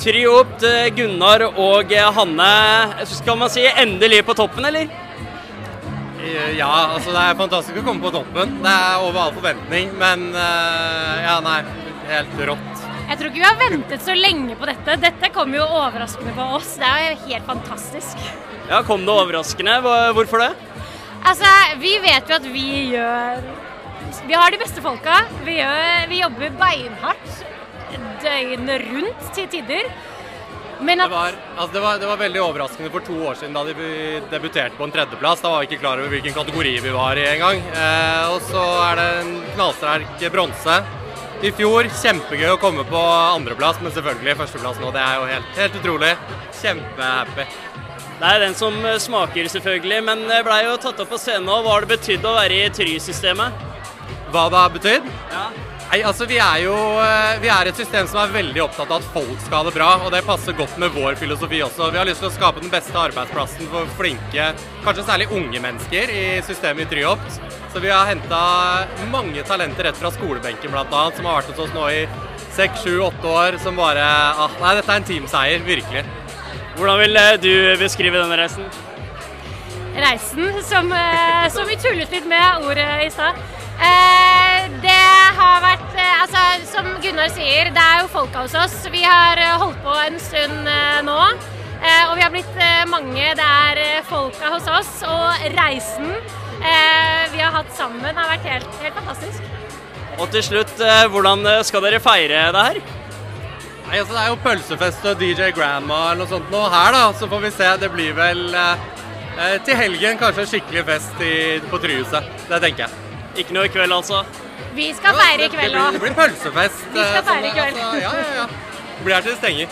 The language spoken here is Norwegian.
Triopt, eh, Gunnar og eh, Hanne. Skal man si endelig på toppen, eller? Ja, altså det er fantastisk å komme på toppen. Det er over all forventning. Men eh, ja, nei. Helt rått. Jeg tror ikke vi har ventet så lenge på dette. Dette kom jo overraskende på oss. Det er jo helt fantastisk. Ja, Kom det overraskende? Hvorfor det? Altså, vi vet jo at vi gjør Vi har de beste folka. Vi, gjør, vi jobber beinhardt døgnet rundt til tider. Men Det var, altså det, var, det var veldig overraskende for to år siden da de debuterte på en tredjeplass. Da var vi ikke klar over hvilken kategori vi var i engang. Eh, og så er det en knallsterk bronse. I fjor kjempegøy å komme på andreplass, men selvfølgelig førsteplass nå. Det er jo helt, helt utrolig. Kjempehappy. Det er den som eh, smaker, selvfølgelig. Men det blei jo tatt opp på scenen nå. Hva har det betydd å være i Try-systemet? Hva det har betydd? Ja. Nei, altså Vi er jo eh, vi er et system som er veldig opptatt av at folk skal ha det bra, og det passer godt med vår filosofi også. Vi har lyst til å skape den beste arbeidsplassen for flinke, kanskje særlig unge mennesker i systemet i Tryopt. Så vi har henta mange talenter rett fra skolebenken bl.a., som har vært hos oss nå i seks, sju, åtte år, som bare ah, Nei, dette er en teamseier, virkelig. Hvordan vil eh, du beskrive denne reisen? reisen, som, eh, som vi tullet litt med ordet i stad. Eh, Det har vært Sier, det er jo folka hos oss. Vi har eh, holdt på en stund eh, nå. eh, Og vi har blitt mange. Det er folka hos oss. Og reisen eh, vi har hatt sammen, har vært helt, helt fantastisk. Og til slutt, hvordan skal dere feire det her? Nei, altså Det er jo pølsefest og DJ Grandma eller noe sånt nå her, da. Så får vi se. Det blir vel eh, til helgen kanskje en skikkelig fest i, på Tryhuset. Det tenker jeg. Ikke noe i kveld, altså? Vi skal feire i kveld òg. det blir pølsefest. Vi skal eh, feire i kveld. Altså, ja, ja, ja. Blir her til det stenger.